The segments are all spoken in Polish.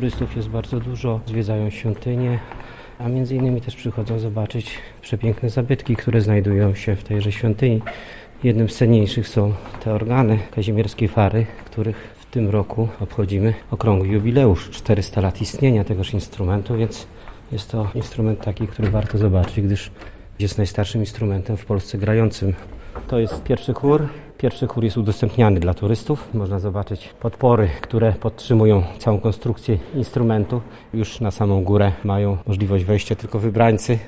Turystów jest bardzo dużo, zwiedzają świątynię, a między innymi też przychodzą zobaczyć przepiękne zabytki, które znajdują się w tejże świątyni. Jednym z cenniejszych są te organy kazimierskiej fary, których w tym roku obchodzimy okrągły jubileusz 400 lat istnienia tegoż instrumentu, więc jest to instrument taki, który warto zobaczyć, gdyż jest najstarszym instrumentem w Polsce grającym. To jest pierwszy chór. Pierwszy chór jest udostępniany dla turystów. Można zobaczyć podpory, które podtrzymują całą konstrukcję instrumentu. Już na samą górę mają możliwość wejścia tylko wybrańcy.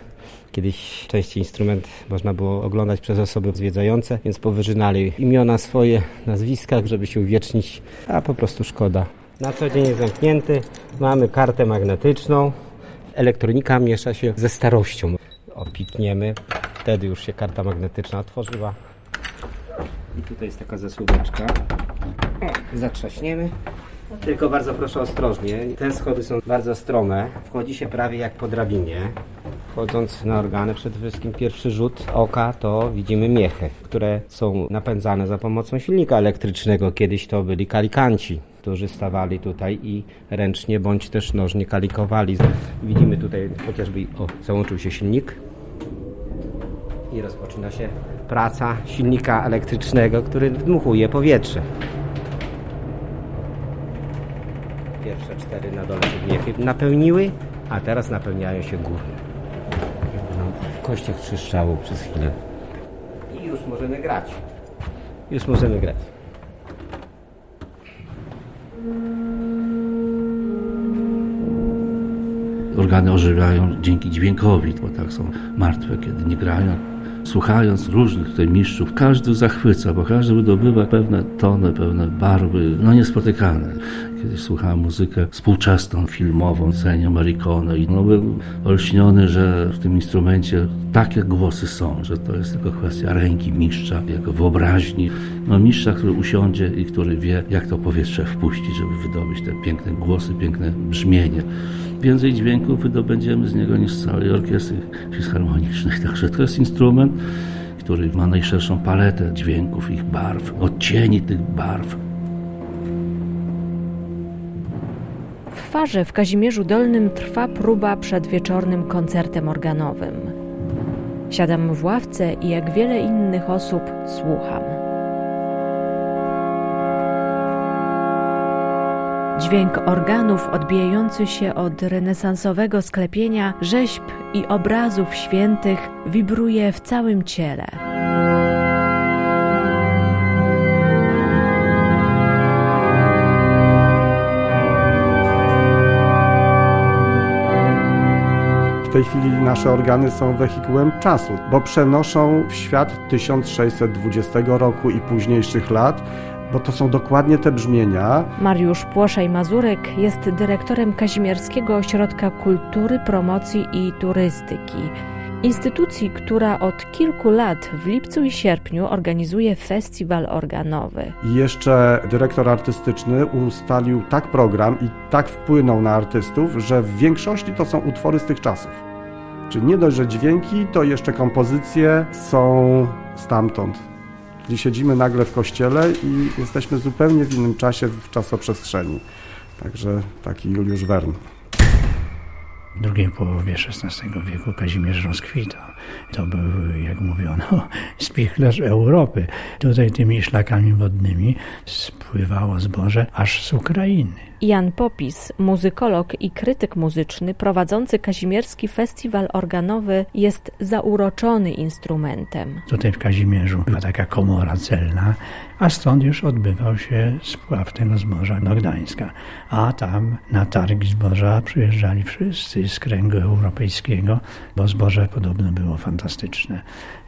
Kiedyś częściej instrument można było oglądać przez osoby zwiedzające, więc powyżynali imiona swoje, nazwiska, żeby się uwiecznić, a po prostu szkoda. Na co dzień jest zamknięty. Mamy kartę magnetyczną. Elektronika miesza się ze starością. Opitniemy, wtedy już się karta magnetyczna otworzyła. I tutaj jest taka zasłóweczka. O, zatrzaśniemy. Tylko bardzo proszę ostrożnie. Te schody są bardzo strome. Wchodzi się prawie jak po drabinie. Wchodząc na organy, przede wszystkim pierwszy rzut oka to widzimy miechy, które są napędzane za pomocą silnika elektrycznego. Kiedyś to byli kalikanci, którzy stawali tutaj i ręcznie bądź też nożnie kalikowali. Widzimy tutaj chociażby, o, załączył się silnik i rozpoczyna się praca silnika elektrycznego, który dmuchuje powietrze. Pierwsze cztery na dole miechy napełniły, a teraz napełniają się górne. W kościach trzeszczało przez chwilę. I już możemy grać. Już możemy grać. Organy ożywiają dzięki dźwiękowi, bo tak są martwe, kiedy nie grają. Słuchając różnych tutaj mistrzów, każdy zachwyca, bo każdy wydobywa pewne tony, pewne barwy, no niespotykane. Kiedyś słuchałem muzykę współczesną, filmową, Ennio Morricone i no byłem olśniony, że w tym instrumencie takie głosy są, że to jest tylko kwestia ręki mistrza, jego wyobraźni. No mistrza, który usiądzie i który wie, jak to powietrze wpuścić, żeby wydobyć te piękne głosy, piękne brzmienie więcej dźwięków wydobędziemy z niego niż z całej orkiestry filharmonicznej. Także to jest instrument, który ma najszerszą paletę dźwięków, ich barw, odcieni tych barw. W farze w Kazimierzu Dolnym trwa próba przed wieczornym koncertem organowym. Siadam w ławce i jak wiele innych osób słucham. Dźwięk organów odbijający się od renesansowego sklepienia rzeźb i obrazów świętych wibruje w całym ciele. W tej chwili nasze organy są wehikułem czasu, bo przenoszą w świat 1620 roku i późniejszych lat bo to są dokładnie te brzmienia. Mariusz Płoszaj-Mazurek jest dyrektorem Kazimierskiego Ośrodka Kultury, Promocji i Turystyki. Instytucji, która od kilku lat w lipcu i sierpniu organizuje festiwal organowy. I jeszcze dyrektor artystyczny ustalił tak program i tak wpłynął na artystów, że w większości to są utwory z tych czasów. Czyli nie dość, że dźwięki, to jeszcze kompozycje są stamtąd, Czyli siedzimy nagle w kościele i jesteśmy zupełnie w innym czasie, w czasoprzestrzeni. Także taki Juliusz Wern. W drugiej połowie XVI wieku Kazimierz rozkwitał. To był, jak mówiono, spichlerz Europy. Tutaj tymi szlakami wodnymi spływało zboże aż z Ukrainy. Jan Popis, muzykolog i krytyk muzyczny prowadzący Kazimierski Festiwal Organowy jest zauroczony instrumentem. Tutaj w Kazimierzu była taka komora celna, a stąd już odbywał się spław tego zboża do Gdańska. A tam na targi zboża przyjeżdżali wszyscy z kręgu europejskiego, bo zboże podobno było fantastyczne.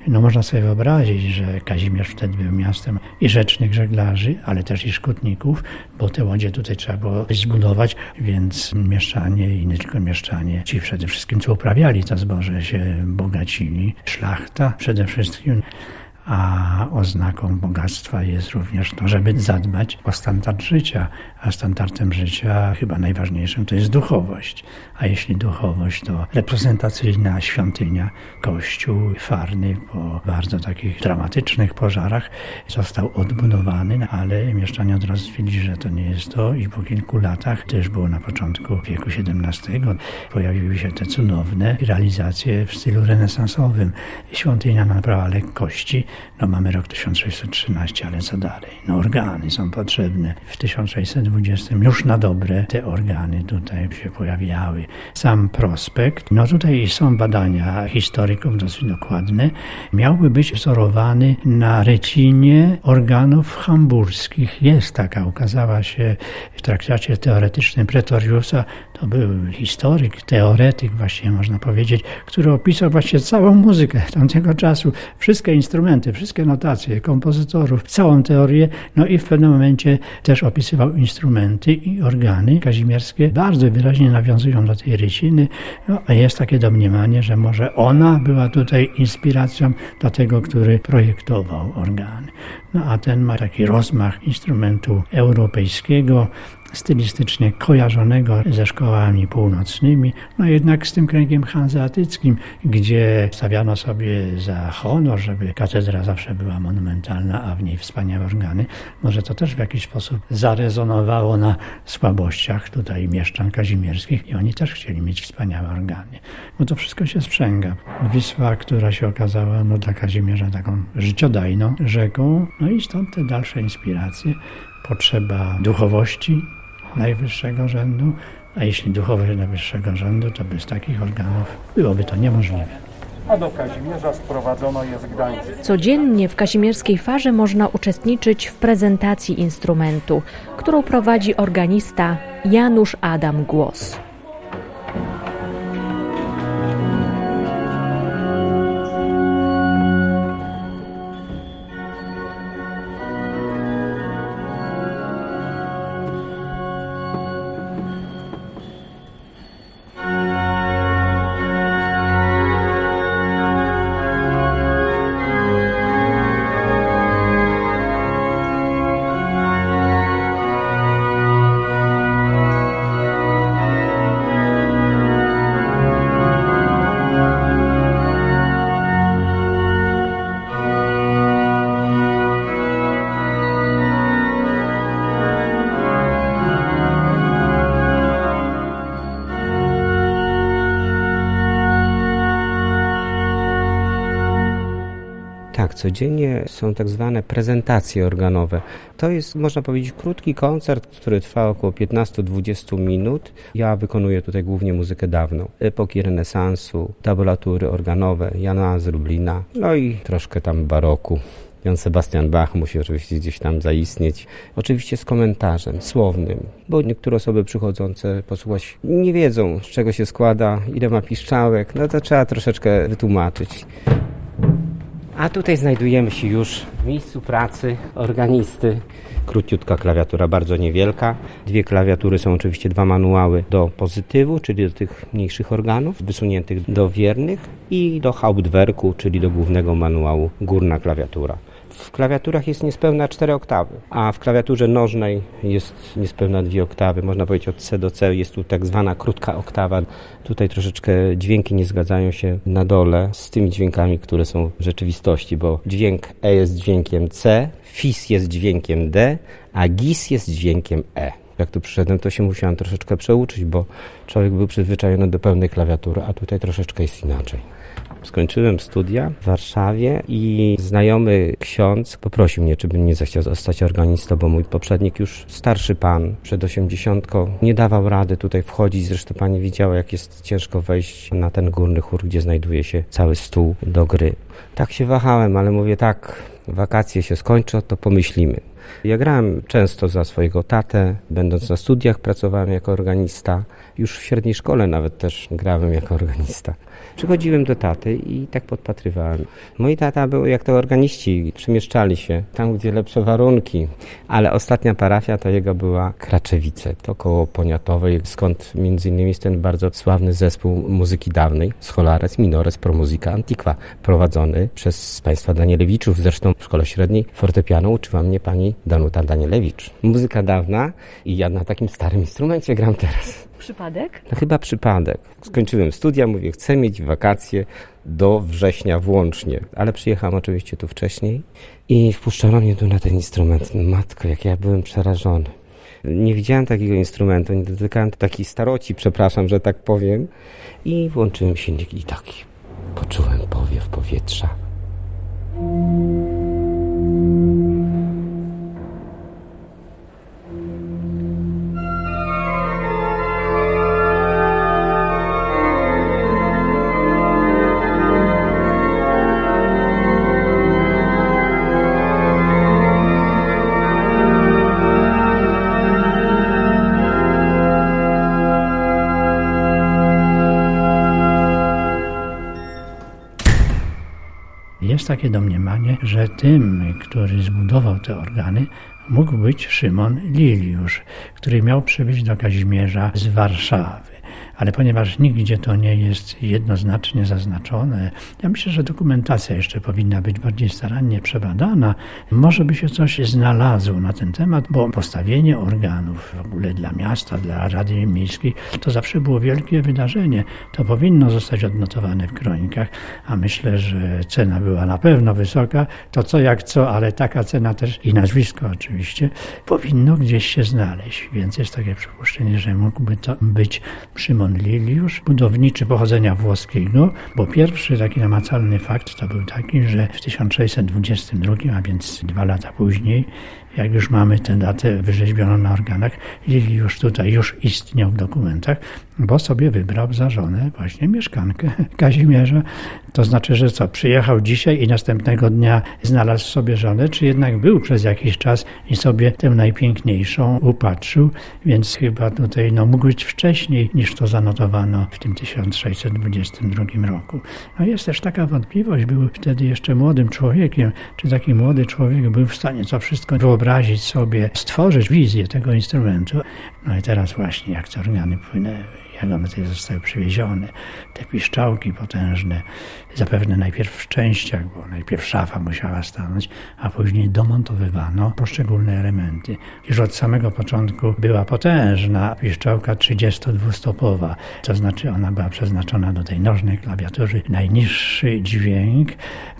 No można sobie wyobrazić, że Kazimierz wtedy był miastem i rzecznych żeglarzy, ale też i szkutników, bo te łodzie tutaj trzeba było zbudować, więc mieszczanie i nie tylko mieszczanie, ci przede wszystkim co uprawiali to zboże się bogacili, szlachta przede wszystkim, a oznaką bogactwa jest również to, żeby zadbać o standard życia, a standardem życia chyba najważniejszym to jest duchowość. A jeśli duchowość, to reprezentacyjna świątynia, kościół farny po bardzo takich dramatycznych pożarach został odbudowany, ale mieszczanie od razu stwierdzili, że to nie jest to i po kilku latach, już było na początku wieku XVII, pojawiły się te cudowne realizacje w stylu renesansowym. Świątynia naprawa lekkości, no mamy rok 1613, ale co dalej? No organy są potrzebne. W 1620 już na dobre. Te organy tutaj się pojawiały. Sam prospekt, no tutaj są badania historyków dosyć dokładne, miałby być wzorowany na recinie organów hamburskich. Jest taka, ukazała się w traktacie teoretycznym Pretoriusa, to był historyk, teoretyk właściwie można powiedzieć, który opisał właśnie całą muzykę tamtego czasu, wszystkie instrumenty, wszystkie notacje kompozytorów, całą teorię, no i w pewnym momencie też opisywał instrumenty i organy kazimierskie, bardzo wyraźnie nawiązują do tej ryciny, no, jest takie domniemanie, że może ona była tutaj inspiracją do tego, który projektował organy. No a ten ma taki rozmach instrumentu europejskiego, stylistycznie kojarzonego ze szkołami północnymi, no jednak z tym kręgiem hanzeatyckim, gdzie stawiano sobie za honor, żeby katedra zawsze była monumentalna, a w niej wspaniałe organy. Może to też w jakiś sposób zarezonowało na słabościach tutaj mieszczan kazimierskich i oni też chcieli mieć wspaniałe organy. Bo to wszystko się sprzęga. Wisła, która się okazała no, dla Kazimierza taką życiodajną rzeką, no i stąd te dalsze inspiracje potrzeba duchowości, najwyższego rzędu, a jeśli duchowość najwyższego rzędu, to bez takich organów byłoby to niemożliwe. A do Kazimierza sprowadzono jest Gdańsk. Codziennie w kazimierskiej farze można uczestniczyć w prezentacji instrumentu, którą prowadzi organista Janusz Adam Głos. Codziennie są tak zwane prezentacje organowe. To jest, można powiedzieć, krótki koncert, który trwa około 15-20 minut. Ja wykonuję tutaj głównie muzykę dawną, epoki renesansu, tabulatury organowe Jana z Lublina, no i troszkę tam baroku. Jan Sebastian Bach musi oczywiście gdzieś tam zaistnieć. Oczywiście z komentarzem słownym, bo niektóre osoby przychodzące posłuchać nie wiedzą, z czego się składa, ile ma piszczałek, no to trzeba troszeczkę wytłumaczyć. A tutaj znajdujemy się już w miejscu pracy organisty. Króciutka klawiatura, bardzo niewielka. Dwie klawiatury są oczywiście dwa manuały do pozytywu, czyli do tych mniejszych organów, wysuniętych do wiernych i do Hauptwerku, czyli do głównego manuału, górna klawiatura. W klawiaturach jest niespełna 4 oktawy, a w klawiaturze nożnej jest niespełna 2 oktawy. Można powiedzieć od C do C jest tu tak zwana krótka oktawa. Tutaj troszeczkę dźwięki nie zgadzają się na dole z tymi dźwiękami, które są w rzeczywistości, bo dźwięk E jest dźwiękiem C, FIS jest dźwiękiem D, a GIS jest dźwiękiem E. Jak tu przyszedłem, to się musiałem troszeczkę przeuczyć, bo człowiek był przyzwyczajony do pełnej klawiatury, a tutaj troszeczkę jest inaczej. Skończyłem studia w Warszawie i znajomy ksiądz poprosił mnie, czy bym nie zechciał zostać organistą, bo mój poprzednik już starszy pan, przed osiemdziesiątką, nie dawał rady tutaj wchodzić. Zresztą pani widziała, jak jest ciężko wejść na ten górny chór, gdzie znajduje się cały stół do gry. Tak się wahałem, ale mówię tak, wakacje się skończą, to pomyślimy. Ja grałem często za swojego tatę, będąc na studiach pracowałem jako organista. Już w średniej szkole nawet też grałem jako organista. Przychodziłem do taty i tak podpatrywałem. Mój tata był jak to organiści, przemieszczali się tam, gdzie lepsze warunki. Ale ostatnia parafia to jego była Kraczewice, to koło Poniatowej, skąd między innymi jest ten bardzo sławny zespół muzyki dawnej, Scholares Minores Pro Musica Antiqua, prowadzony przez państwa Danielewiczów. Zresztą w szkole średniej fortepianu uczyła mnie pani Danuta Danielewicz. Muzyka dawna i ja na takim starym instrumencie gram teraz. Przypadek? No chyba przypadek. Skończyłem studia, mówię, chcę mieć wakacje do września włącznie, ale przyjechałem oczywiście tu wcześniej i wpuszczono mnie tu na ten instrument. Matko, jak ja byłem przerażony. Nie widziałem takiego instrumentu, nie dotykałem takiej staroci, przepraszam, że tak powiem. I włączyłem silnik i taki poczułem powiew powietrza. Jest takie domniemanie, że tym, który zbudował te organy, mógł być Szymon Liliusz, który miał przybyć do Kazimierza z Warszawy ale ponieważ nigdzie to nie jest jednoznacznie zaznaczone, ja myślę, że dokumentacja jeszcze powinna być bardziej starannie przebadana. Może by się coś znalazło na ten temat, bo postawienie organów w ogóle dla miasta, dla Rady Miejskiej, to zawsze było wielkie wydarzenie. To powinno zostać odnotowane w kronikach, a myślę, że cena była na pewno wysoka. To co jak co, ale taka cena też i nazwisko oczywiście powinno gdzieś się znaleźć. Więc jest takie przypuszczenie, że mógłby to być Szymon Szymon Liliusz, budowniczy pochodzenia włoskiego, bo pierwszy taki namacalny fakt to był taki, że w 1622, a więc dwa lata później, jak już mamy tę datę wyrzeźbioną na organach, Liliusz tutaj już istniał w dokumentach, bo sobie wybrał za żonę właśnie mieszkankę Kazimierza. To znaczy, że co, przyjechał dzisiaj i następnego dnia znalazł sobie żonę, czy jednak był przez jakiś czas i sobie tę najpiękniejszą upatrzył, więc chyba tutaj no, mógł być wcześniej niż to zanotowano w tym 1622 roku. No jest też taka wątpliwość, był wtedy jeszcze młodym człowiekiem, czy taki młody człowiek był w stanie co wszystko wyobrazić sobie, stworzyć wizję tego instrumentu. No i teraz właśnie jak te organy płynęły jak one tutaj zostały przywiezione, te piszczałki potężne, zapewne najpierw w częściach, bo najpierw szafa musiała stanąć, a później domontowywano poszczególne elementy. Już od samego początku była potężna piszczałka 32-stopowa, to znaczy ona była przeznaczona do tej nożnej klawiatury. Najniższy dźwięk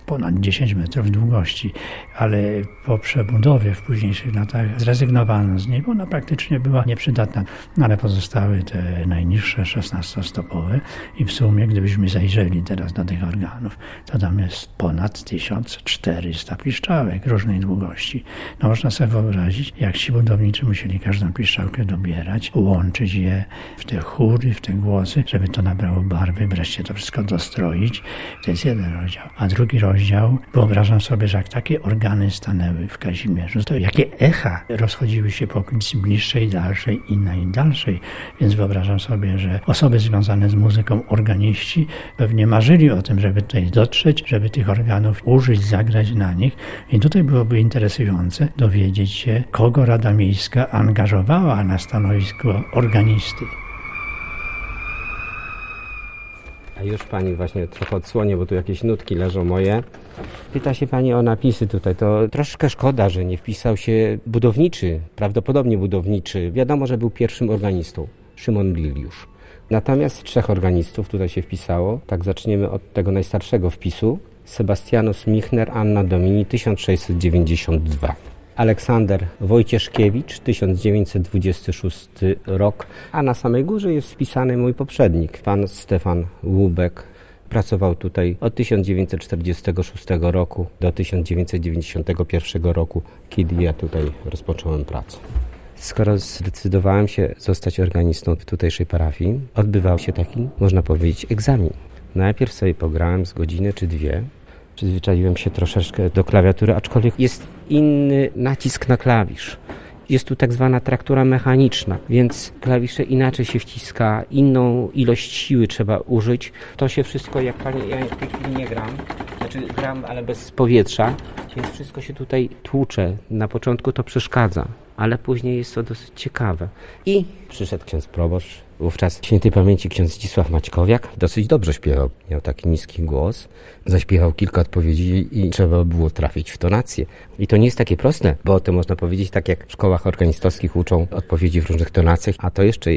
ponad 10 metrów długości, ale po przebudowie w późniejszych latach zrezygnowano z niej, bo ona praktycznie była nieprzydatna, no, ale pozostały te najniższe 16-stopowe i w sumie, gdybyśmy zajrzeli teraz do tych organów, to tam jest ponad 1400 piszczałek różnej długości. No można sobie wyobrazić, jak ci budowniczy musieli każdą piszczałkę dobierać, łączyć je w te chóry, w te głosy, żeby to nabrało barwy, wreszcie to wszystko dostroić. To jest jeden rozdział. A drugi rozdział wyobrażam sobie, że jak takie organy stanęły w Kazimierzu, to jakie echa rozchodziły się po okolicy bliższej, dalszej, i dalszej. Więc wyobrażam sobie, że osoby związane z muzyką, organiści, pewnie marzyli o tym, żeby tutaj dotrzeć, żeby tych organów użyć, zagrać na nich. I tutaj byłoby interesujące dowiedzieć się, kogo Rada Miejska angażowała na stanowisko organisty. A już pani właśnie trochę odsłonię, bo tu jakieś nutki leżą moje. Pyta się pani o napisy tutaj. To troszkę szkoda, że nie wpisał się budowniczy, prawdopodobnie budowniczy. Wiadomo, że był pierwszym organistą, Szymon Liliusz. Natomiast trzech organistów tutaj się wpisało. Tak zaczniemy od tego najstarszego wpisu. Sebastianus Michner, Anna Domini, 1692. Aleksander Wojcieszkiewicz, 1926 rok, a na samej górze jest wpisany mój poprzednik, pan Stefan Łubek. Pracował tutaj od 1946 roku do 1991 roku, kiedy ja tutaj rozpocząłem pracę. Skoro zdecydowałem się zostać organistą w tutejszej parafii, odbywał się taki, można powiedzieć, egzamin. Najpierw sobie pograłem z godziny czy dwie, Przyzwyczaiłem się troszeczkę do klawiatury, aczkolwiek jest inny nacisk na klawisz. Jest tu tak zwana traktura mechaniczna, więc klawisze inaczej się wciska, inną ilość siły trzeba użyć. To się wszystko, jak pani, ja w tej chwili nie gram, znaczy gram, ale bez powietrza, więc wszystko się tutaj tłucze. Na początku to przeszkadza, ale później jest to dosyć ciekawe. I przyszedł ksiądz proboszcz, wówczas świętej pamięci ksiądz Zdzisław Maćkowiak. Dosyć dobrze śpiewał, miał taki niski głos. Zaśpiewał kilka odpowiedzi i trzeba było trafić w tonację. I to nie jest takie proste, bo to można powiedzieć tak jak w szkołach organistowskich uczą odpowiedzi w różnych tonacjach, a to jeszcze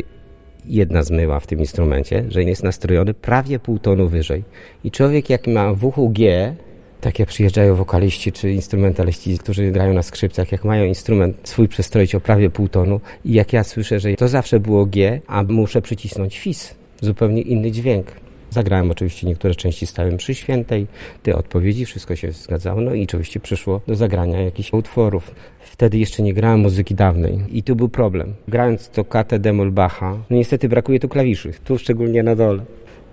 jedna zmyła w tym instrumencie, że jest nastrojony prawie pół tonu wyżej. I człowiek jak ma w uchu G, tak jak przyjeżdżają wokaliści czy instrumentaliści, którzy grają na skrzypcach, jak mają instrument swój przestroić o prawie pół tonu i jak ja słyszę, że to zawsze było G, a muszę przycisnąć fis, zupełnie inny dźwięk. Zagrałem oczywiście niektóre części stałem przy świętej, te odpowiedzi, wszystko się zgadzało, no i oczywiście przyszło do zagrania jakichś utworów. Wtedy jeszcze nie grałem muzyki dawnej i tu był problem. Grając to katę demol Bacha, no niestety brakuje tu klawiszy, tu szczególnie na dole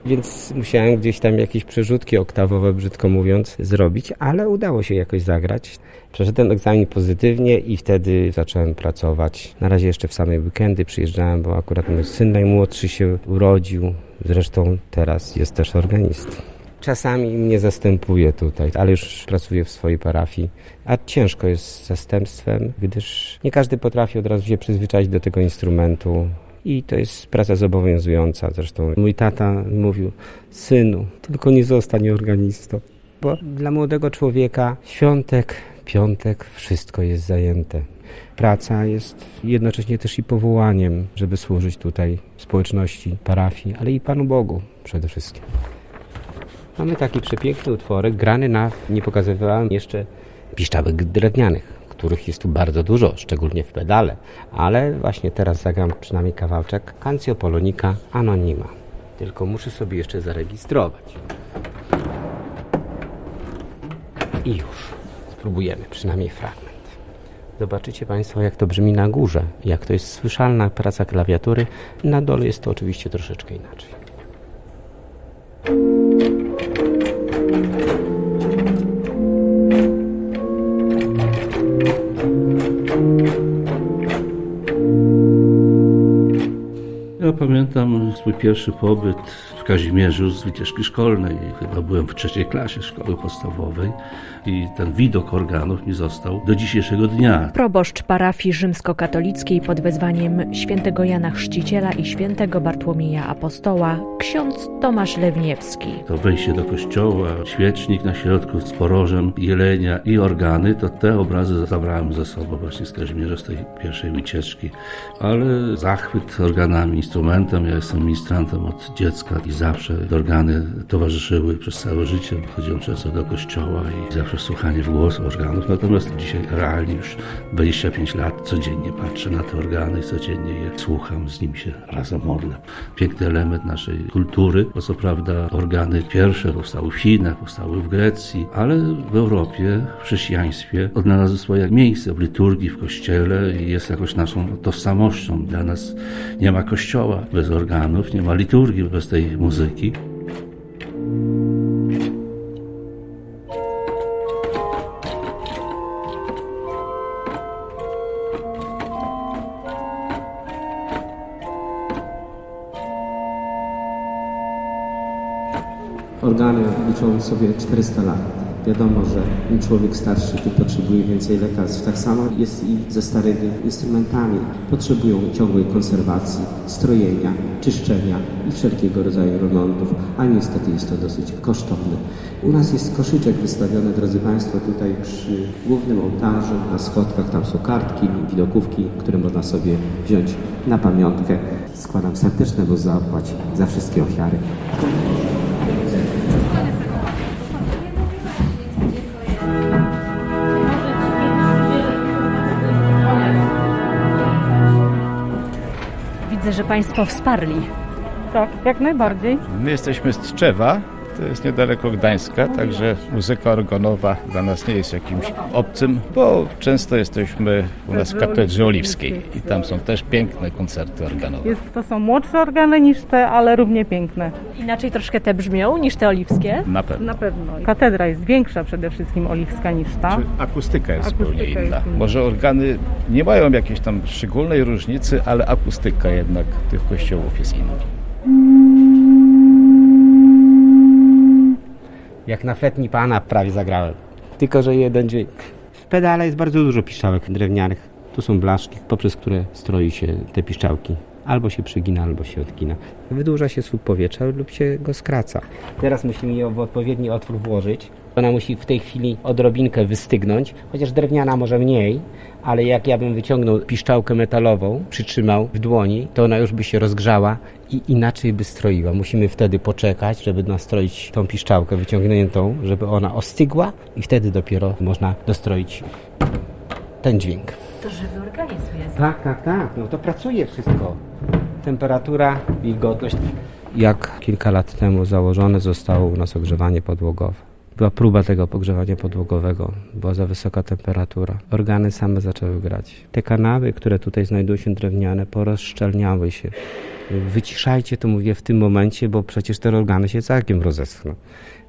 więc musiałem gdzieś tam jakieś przerzutki oktawowe, brzydko mówiąc, zrobić, ale udało się jakoś zagrać. Przeszedłem egzamin pozytywnie i wtedy zacząłem pracować. Na razie jeszcze w samej weekendy przyjeżdżałem, bo akurat mój syn najmłodszy się urodził. Zresztą teraz jest też organistą. Czasami mnie zastępuje tutaj, ale już pracuję w swojej parafii. A ciężko jest z zastępstwem, gdyż nie każdy potrafi od razu się przyzwyczaić do tego instrumentu i to jest praca zobowiązująca. Zresztą mój tata mówił, synu, tylko nie zostań organistą, bo dla młodego człowieka świątek, piątek, wszystko jest zajęte. Praca jest jednocześnie też i powołaniem, żeby służyć tutaj społeczności, parafii, ale i Panu Bogu przede wszystkim. Mamy taki przepiękny utworek, grany na, nie pokazywałem jeszcze, piszczałek drewnianych których jest tu bardzo dużo, szczególnie w pedale, ale właśnie teraz zagram przynajmniej kawałczek Cancio Polonika Anonima. Tylko muszę sobie jeszcze zarejestrować. I już. Spróbujemy przynajmniej fragment. Zobaczycie Państwo, jak to brzmi na górze, jak to jest słyszalna praca klawiatury. Na dole jest to oczywiście troszeczkę inaczej. Pamiętam swój pierwszy pobyt Kazimierzu z wycieczki szkolnej. Chyba byłem w trzeciej klasie szkoły podstawowej i ten widok organów mi został do dzisiejszego dnia. Proboszcz parafii rzymskokatolickiej pod wezwaniem świętego Jana Chrzciciela i świętego Bartłomieja Apostoła, ksiądz Tomasz Lewniewski. To wejście do kościoła, świecznik na środku z porożem, jelenia i organy, to te obrazy zabrałem ze sobą właśnie z Kazimierza, z tej pierwszej wycieczki. Ale zachwyt organami, instrumentem, ja jestem ministrantem od dziecka i zawsze organy towarzyszyły przez całe życie. Chodziłem często do kościoła i zawsze słuchanie w głos organów. Natomiast dzisiaj realnie już 25 lat codziennie patrzę na te organy i codziennie je słucham, z nimi się razem modlę. Piękny element naszej kultury, bo co prawda organy pierwsze powstały w Chinach, powstały w Grecji, ale w Europie, w chrześcijaństwie odnalazły swoje miejsce w liturgii, w kościele i jest jakoś naszą tożsamością. Dla nas nie ma kościoła bez organów, nie ma liturgii bez tej muzyki. Organy liczą sobie 400 lat. Wiadomo, że człowiek starszy, tym potrzebuje więcej lekarstw. Tak samo jest i ze starymi instrumentami. Potrzebują ciągłej konserwacji, strojenia, czyszczenia i wszelkiego rodzaju remontów, a niestety jest to dosyć kosztowne. U nas jest koszyczek wystawiony, drodzy Państwo, tutaj przy głównym ołtarzu, na schodkach. Tam są kartki, widokówki, które można sobie wziąć na pamiątkę. Składam serdecznego zapłać za wszystkie ofiary. Że Państwo wsparli. Tak, jak najbardziej. My jesteśmy z Tczewa, to jest niedaleko Gdańska, także muzyka organowa dla nas nie jest jakimś obcym, bo często jesteśmy u nas w Katedrze Oliwskiej i tam są też piękne koncerty organowe. Jest, to są młodsze organy niż te, ale równie piękne. Inaczej troszkę te brzmią niż te oliwskie? Na pewno. Na pewno. Katedra jest większa przede wszystkim oliwska niż ta. Czy akustyka jest Akustyka zupełnie jest inna. inna. Może organy nie mają jakiejś tam szczególnej różnicy, ale akustyka jednak tych kościołów jest inna. Jak na fletni pana prawie zagrałem. Tylko, że jeden dźwięk. W pedale jest bardzo dużo piszczałek drewnianych. Tu są blaszki, poprzez które stroi się te piszczałki. Albo się przygina, albo się odgina. Wydłuża się słup powietrza lub się go skraca. Teraz musimy ją w odpowiedni otwór włożyć. Ona musi w tej chwili odrobinkę wystygnąć, chociaż drewniana może mniej, ale jak ja bym wyciągnął piszczałkę metalową, przytrzymał w dłoni, to ona już by się rozgrzała i inaczej by stroiła. Musimy wtedy poczekać, żeby nastroić tą piszczałkę wyciągniętą, żeby ona ostygła i wtedy dopiero można dostroić ten dźwięk. To żywy organizm jest. Tak, tak, tak. No to pracuje wszystko. Temperatura, wilgotność. Jak kilka lat temu założone zostało u nas ogrzewanie podłogowe. Była próba tego pogrzewania podłogowego, była za wysoka temperatura. Organy same zaczęły grać. Te kanały, które tutaj znajdują się drewniane, porozszczelniały się. Wyciszajcie to, mówię, w tym momencie, bo przecież te organy się całkiem rozeschną.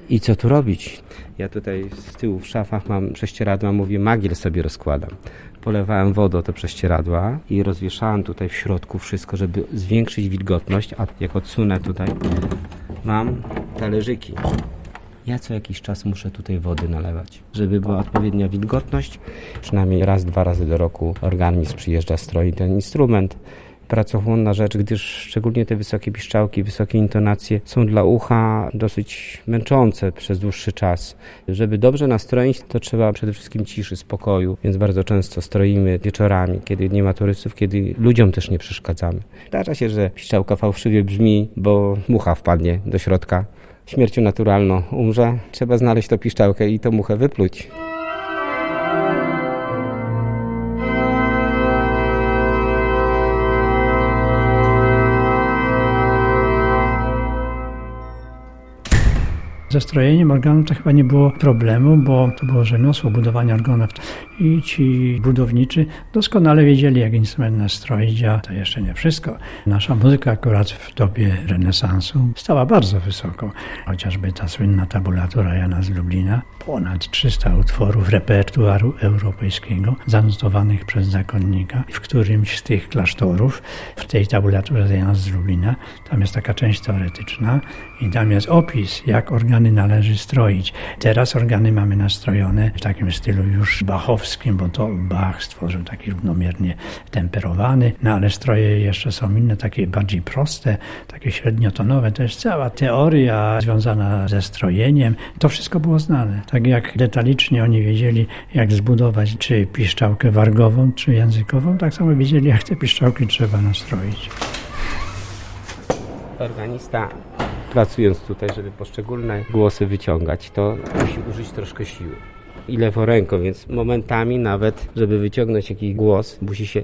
I co tu robić? Ja tutaj z tyłu w szafach mam prześcieradła, mówię, magiel sobie rozkładam. Polewałem wodą te prześcieradła i rozwieszałem tutaj w środku wszystko, żeby zwiększyć wilgotność, a jak odsunę tutaj, mam talerzyki. Ja co jakiś czas muszę tutaj wody nalewać, żeby była odpowiednia wilgotność. Przynajmniej raz, dwa razy do roku organizm przyjeżdża, stroi ten instrument. Pracochłonna rzecz, gdyż szczególnie te wysokie piszczałki, wysokie intonacje są dla ucha dosyć męczące przez dłuższy czas. Żeby dobrze nastroić, to trzeba przede wszystkim ciszy, spokoju, więc bardzo często stroimy wieczorami, kiedy nie ma turystów, kiedy ludziom też nie przeszkadzamy. Zdarza się, że piszczałka fałszywie brzmi, bo mucha wpadnie do środka. Śmiercią naturalną umrze, trzeba znaleźć tą piszczałkę i tą muchę wypluć. Ze strojeniem to chyba nie było problemu, bo to było rzemiosło budowania organów i ci budowniczy doskonale wiedzieli, jak instrument nastroić, a to jeszcze nie wszystko. Nasza muzyka akurat w dobie renesansu stała bardzo wysoko. Chociażby ta słynna tabulatura Jana z Lublina, ponad 300 utworów repertuaru europejskiego zanotowanych przez zakonnika. W którymś z tych klasztorów, w tej tabulaturze Jana z Lublina, tam jest taka część teoretyczna i tam jest opis, jak organy należy stroić. Teraz organy mamy nastrojone w takim stylu już bachowskim, bo to Bach stworzył taki równomiernie temperowany, no ale stroje jeszcze są inne, takie bardziej proste, takie średniotonowe. To jest cała teoria związana ze strojeniem. To wszystko było znane. Tak jak detalicznie oni wiedzieli, jak zbudować czy piszczałkę wargową, czy językową, tak samo wiedzieli, jak te piszczałki trzeba nastroić. Organista pracując tutaj, żeby poszczególne głosy wyciągać, to musi użyć troszkę siły. I lewą ręką, więc momentami nawet, żeby wyciągnąć jakiś głos, musi się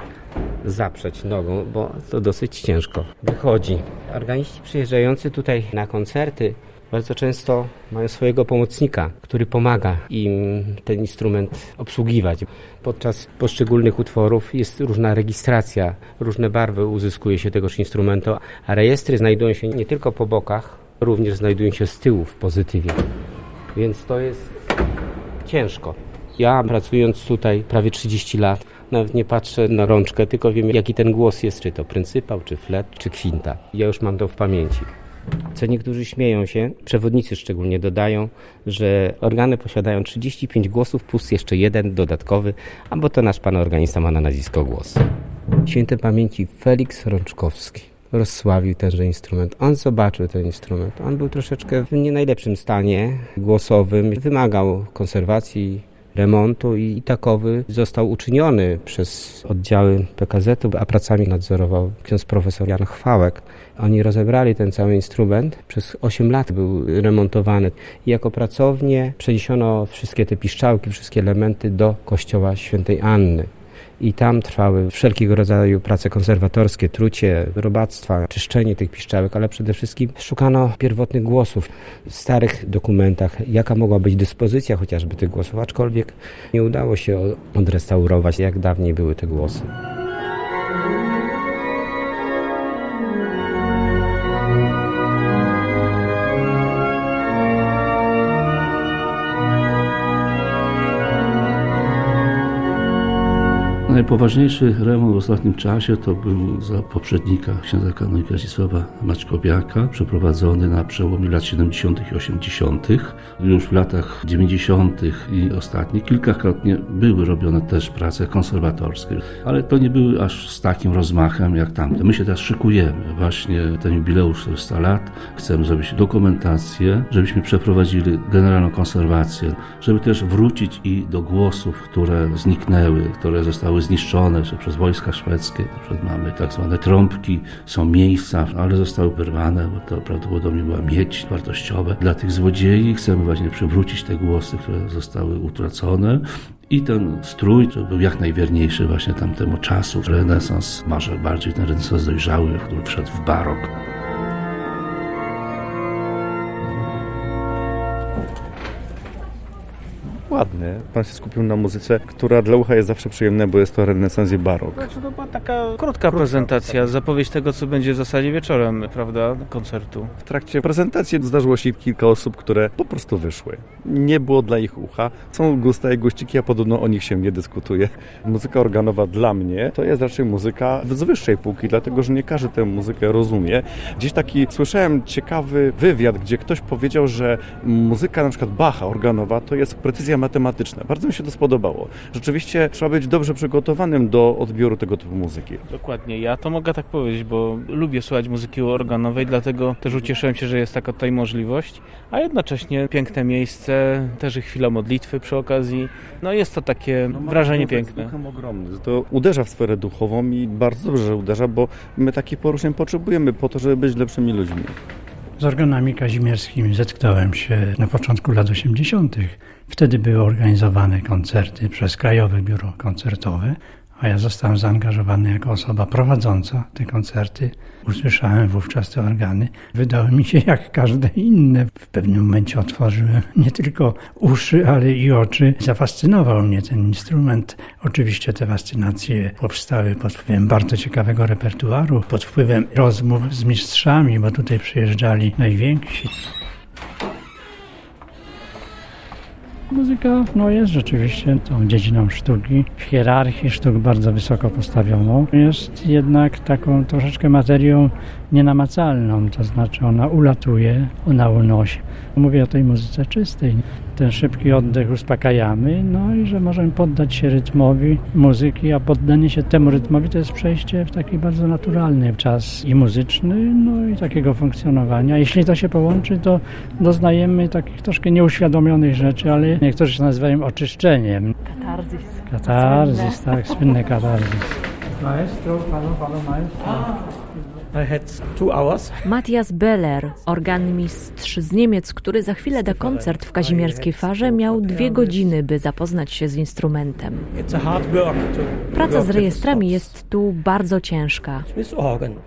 zaprzeć nogą, bo to dosyć ciężko wychodzi. Organiści przyjeżdżający tutaj na koncerty bardzo często mają swojego pomocnika, który pomaga im ten instrument obsługiwać. Podczas poszczególnych utworów jest różna rejestracja, różne barwy uzyskuje się tegoż instrumentu, a rejestry znajdują się nie tylko po bokach, również znajdują się z tyłu w pozytywie. Więc to jest ciężko. Ja pracując tutaj prawie 30 lat, nawet nie patrzę na rączkę, tylko wiem jaki ten głos jest, czy to pryncypał, czy flet, czy kwinta. Ja już mam to w pamięci. Co niektórzy śmieją się, przewodnicy szczególnie dodają, że organy posiadają 35 głosów plus jeszcze jeden dodatkowy, albo to nasz pan organista ma na nazwisko głos. Świętej pamięci Felix Rączkowski rozsławił tenże instrument. On zobaczył ten instrument. On był troszeczkę w nie najlepszym stanie głosowym. Wymagał konserwacji, remontu i, takowy został uczyniony przez oddziały PKZ-u, a pracami nadzorował ksiądz profesor Jan Chwałek. Oni rozebrali ten cały instrument. Przez 8 lat był remontowany. I jako pracownię przeniesiono wszystkie te piszczałki, wszystkie elementy do kościoła świętej Anny. I tam trwały wszelkiego rodzaju prace konserwatorskie, trucie, robactwa, czyszczenie tych piszczałek, ale przede wszystkim szukano pierwotnych głosów w starych dokumentach, jaka mogła być dyspozycja chociażby tych głosów, aczkolwiek nie udało się odrestaurować, jak dawniej były te głosy. Najpoważniejszy remont w ostatnim czasie to był za poprzednika księdza kanonika Zdzisława Maćkowiaka, przeprowadzony na przełomie lat 70. i 80. Już w latach 90. i ostatnich kilkakrotnie były robione też prace konserwatorskie, ale to nie były aż z takim rozmachem jak tamte. My się teraz szykujemy, właśnie ten jubileusz 400 lat, chcemy zrobić dokumentację, żebyśmy przeprowadzili generalną konserwację, żeby też wrócić i do głosów, które zniknęły, które zostały zniszczone czy przez wojska szwedzkie. Na przykład mamy tak zwane trąbki, są miejsca, ale zostały wyrwane, bo to prawdopodobnie była miedź wartościowa dla tych złodziei. Chcemy właśnie przywrócić te głosy, które zostały utracone. I ten strój, był jak najwierniejszy właśnie tamtemu czasu. Renesans, może bardziej ten renesans dojrzały, który wszedł w barok. Ładny. Pan się skupił na muzyce, która dla ucha jest zawsze przyjemna, bo jest to renesans i barok. Znaczy, to była taka krótka prezentacja, zapowiedź tego, co będzie w zasadzie wieczorem, prawda, koncertu. W trakcie prezentacji zdarzyło się kilka osób, które po prostu wyszły. Nie było dla ich ucha. Są gusta i guściki, a podobno o nich się nie dyskutuje. Muzyka organowa dla mnie to jest raczej muzyka z wyższej półki, dlatego że nie każdy tę muzykę rozumie. Gdzieś taki słyszałem ciekawy wywiad, gdzie ktoś powiedział, że muzyka na przykład Bacha organowa to jest precyzja matematyczna. Bardzo mi się to spodobało. Rzeczywiście trzeba być dobrze przygotowanym do odbioru tego typu muzyki. Dokładnie, ja to mogę tak powiedzieć, bo lubię słuchać muzyki organowej, dlatego też ucieszyłem się, że jest taka tutaj możliwość, a jednocześnie piękne miejsce, też i chwila modlitwy przy okazji. No jest to takie wrażenie piękne. Duchem ogromny. To uderza w sferę duchową i bardzo dobrze, że uderza, bo my takich poruszeń potrzebujemy po to, żeby być lepszymi ludźmi. Z organami kazimierskimi zetknąłem się na początku lat 80. Wtedy były organizowane koncerty przez Krajowe Biuro Koncertowe, a ja zostałem zaangażowany jako osoba prowadząca te koncerty. Usłyszałem wówczas te organy. Wydały mi się jak każde inne. W pewnym momencie otworzyłem nie tylko uszy, ale i oczy. Zafascynował mnie ten instrument. Oczywiście te fascynacje powstały pod wpływem bardzo ciekawego repertuaru, pod wpływem rozmów z mistrzami, bo tutaj przyjeżdżali najwięksi. Muzyka no jest rzeczywiście tą dziedziną sztuki, w hierarchii sztuk bardzo wysoko postawioną. Jest jednak taką troszeczkę materią nienamacalną, to znaczy ona ulatuje, ona unosi. Mówię o tej muzyce czystej. Ten szybki oddech uspokajamy, no i że możemy poddać się rytmowi muzyki, a poddanie się temu rytmowi to jest przejście w taki bardzo naturalny czas i muzyczny, no i takiego funkcjonowania. Jeśli to się połączy, to doznajemy takich troszkę nieuświadomionych rzeczy, ale niektórzy się nazywają oczyszczeniem. Katarzis. Katarzis, tak, słynny katarzis. Maestro, pano, pano maestro. Matthias Beller, organmistrz z Niemiec, który za chwilę da koncert w kazimierskiej farze, miał dwie godziny, by zapoznać się z instrumentem. Praca z rejestrami jest tu bardzo ciężka.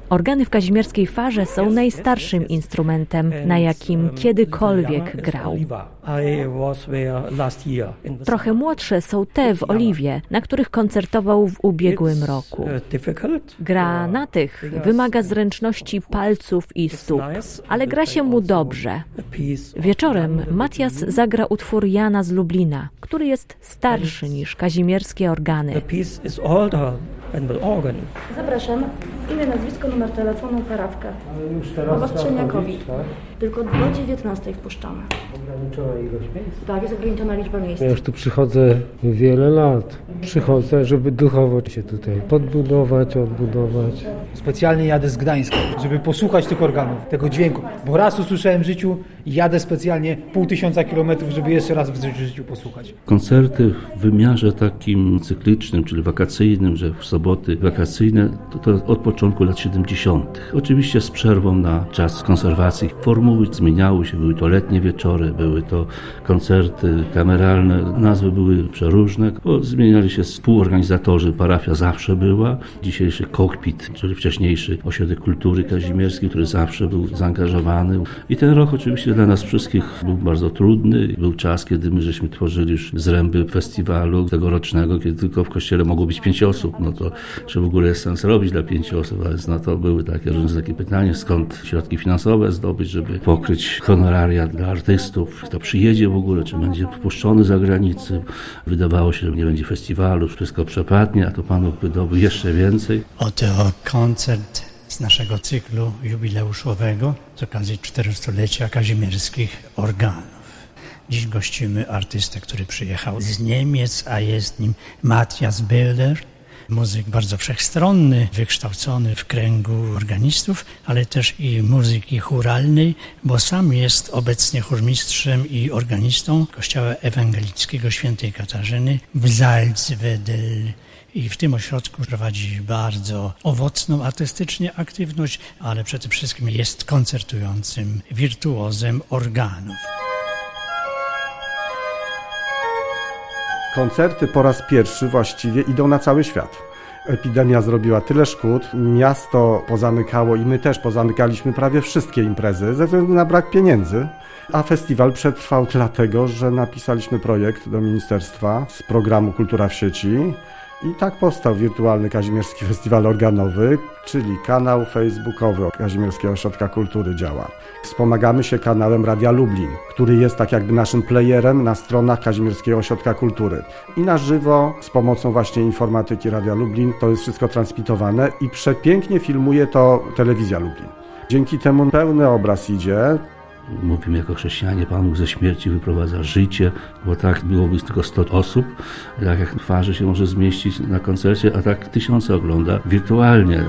Organy w kazimierskiej farze są najstarszym instrumentem, na jakim um, kiedykolwiek grał. Trochę młodsze są te w Oliwie, na których koncertował w ubiegłym roku. uh. Gra na tych wymaga zręczności palców i stóp, ale gra się mu dobrze. Wieczorem Matias zagra utwór Jana z Lublina, który jest starszy niż kazimierskie organy. Zapraszam. Imię, nazwisko, numer telefonu, karawkę. Obostrzenia COVID. Tylko do 19 wpuszczamy. Ograniczona ilość miejsc. Tak, jest ograniczona liczba miejsc. Ja już tu przychodzę wiele lat. Przychodzę, żeby duchowo się tutaj podbudować, odbudować. Specjalnie jadę z Gdańska, żeby posłuchać tych organów, tego dźwięku. Bo raz usłyszałem w życiu i jadę specjalnie pół tysiąca kilometrów, żeby jeszcze raz w życiu posłuchać. Koncerty w wymiarze takim cyklicznym, czyli wakacyjnym, że w soboty wakacyjne, to, to od początku lat 70. Oczywiście z przerwą na czas konserwacji. Formuły zmieniały się, były to letnie wieczory, były to koncerty kameralne, nazwy były przeróżne, bo zmieniali się współorganizatorzy, parafia zawsze była, dzisiejszy kokpit, czyli wcześniejszy ośrodek kultury kazimierskiej, który zawsze był zaangażowany. I ten rok oczywiście dla nas wszystkich był bardzo trudny. Był czas, kiedy my żeśmy tworzyli już zręby festiwalu tegorocznego, kiedy tylko w kościele mogło być pięć osób. No to czy w ogóle jest sens robić dla pięciu osób? Więc no to były takie różne takie pytania, skąd środki finansowe zdobyć, żeby pokryć honoraria dla artystów, kto przyjedzie w ogóle, czy będzie wpuszczony za granicę. Wydawało się, że nie będzie festiwalu, wszystko przepadnie, a to Pan Bóg wydobył jeszcze więcej. Oto koncert z naszego cyklu jubileuszowego z okazji 400-lecia kazimierskich organów. Dziś gościmy artystę, który przyjechał z Niemiec, a jest nim Matthias Bilder, muzyk bardzo wszechstronny, wykształcony w kręgu organistów, ale też i muzyki churalnej, bo sam jest obecnie chórmistrzem i organistą Kościoła Ewangelickiego Świętej Katarzyny w Salzwedel. I w tym ośrodku prowadzi bardzo owocną artystycznie aktywność, ale przede wszystkim jest koncertującym wirtuozem organów. Koncerty po raz pierwszy właściwie idą na cały świat. Epidemia zrobiła tyle szkód, miasto pozamykało i my też pozamykaliśmy prawie wszystkie imprezy ze względu na brak pieniędzy. A festiwal przetrwał dlatego, że napisaliśmy projekt do ministerstwa z programu Kultura w sieci i tak powstał wirtualny Kazimierski Festiwal Organowy, czyli kanał facebookowy Kazimierskiego Ośrodka Kultury działa. Wspomagamy się kanałem Radia Lublin, który jest tak jakby naszym playerem na stronach Kazimierskiego Ośrodka Kultury. I na żywo z pomocą właśnie informatyki Radia Lublin to jest wszystko transmitowane i przepięknie filmuje to Telewizja Lublin. Dzięki temu pełny obraz idzie, Mówimy jako chrześcijanie, Pan Bóg ze śmierci wyprowadza życie, bo tak byłoby tylko 100 osób, tak jak twarzy się może zmieścić na koncercie, a tak tysiące ogląda wirtualnie.